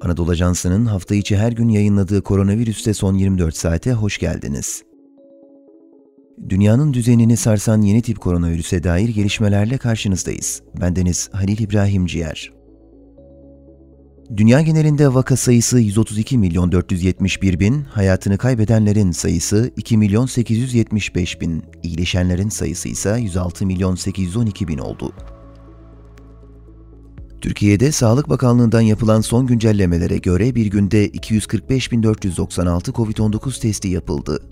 Anadolu Ajansı'nın hafta içi her gün yayınladığı koronavirüste son 24 saate hoş geldiniz. Dünyanın düzenini sarsan yeni tip koronavirüse dair gelişmelerle karşınızdayız. Bendeniz Halil İbrahim Ciğer. Dünya genelinde vaka sayısı 132 milyon 471 bin, hayatını kaybedenlerin sayısı 2 milyon 875 bin, iyileşenlerin sayısı ise 106 milyon 812 bin oldu. Türkiye'de Sağlık Bakanlığı'ndan yapılan son güncellemelere göre bir günde 245.496 COVID-19 testi yapıldı.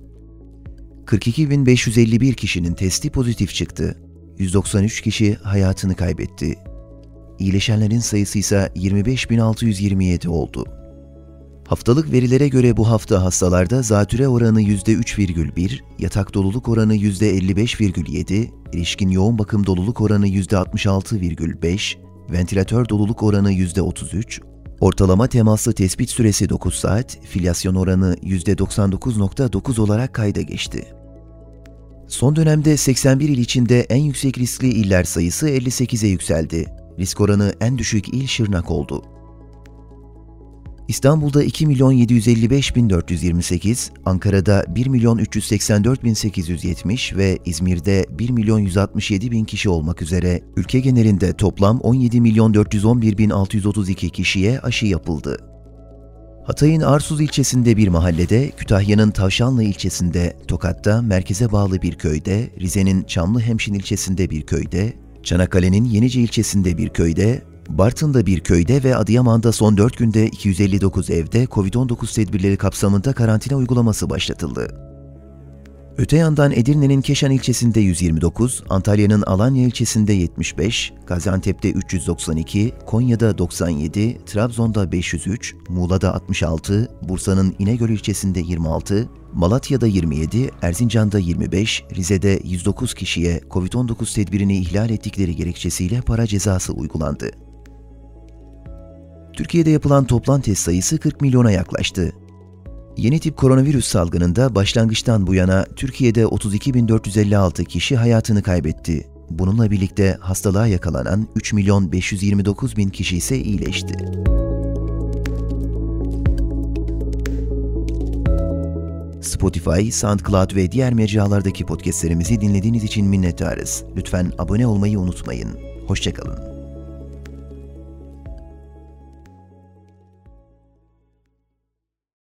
42.551 kişinin testi pozitif çıktı. 193 kişi hayatını kaybetti. İyileşenlerin sayısı ise 25.627 oldu. Haftalık verilere göre bu hafta hastalarda zatüre oranı %3,1, yatak doluluk oranı %55,7, erişkin yoğun bakım doluluk oranı %66,5, ventilatör doluluk oranı %33, ortalama temaslı tespit süresi 9 saat, filyasyon oranı %99.9 olarak kayda geçti. Son dönemde 81 il içinde en yüksek riskli iller sayısı 58'e yükseldi. Risk oranı en düşük il Şırnak oldu. İstanbul'da 2 milyon 755 bin 428, Ankara'da 1 milyon 384 bin 870 ve İzmir'de 1 milyon 167 bin kişi olmak üzere ülke genelinde toplam 17 milyon 411 bin 632 kişiye aşı yapıldı. Hatay'ın Arsuz ilçesinde bir mahallede, Kütahya'nın Tavşanlı ilçesinde, Tokat'ta merkeze bağlı bir köyde, Rize'nin Çamlıhemşin ilçesinde bir köyde, Çanakkale'nin Yenice ilçesinde bir köyde, Bartın'da bir köyde ve Adıyaman'da son 4 günde 259 evde COVID-19 tedbirleri kapsamında karantina uygulaması başlatıldı. Öte yandan Edirne'nin Keşan ilçesinde 129, Antalya'nın Alanya ilçesinde 75, Gaziantep'te 392, Konya'da 97, Trabzon'da 503, Muğla'da 66, Bursa'nın İnegöl ilçesinde 26, Malatya'da 27, Erzincan'da 25, Rize'de 109 kişiye COVID-19 tedbirini ihlal ettikleri gerekçesiyle para cezası uygulandı. Türkiye'de yapılan toplam test sayısı 40 milyona yaklaştı. Yeni tip koronavirüs salgınında başlangıçtan bu yana Türkiye'de 32.456 kişi hayatını kaybetti. Bununla birlikte hastalığa yakalanan 3 milyon 529 bin kişi ise iyileşti. Spotify, SoundCloud ve diğer mecralardaki podcastlerimizi dinlediğiniz için minnettarız. Lütfen abone olmayı unutmayın. Hoşçakalın.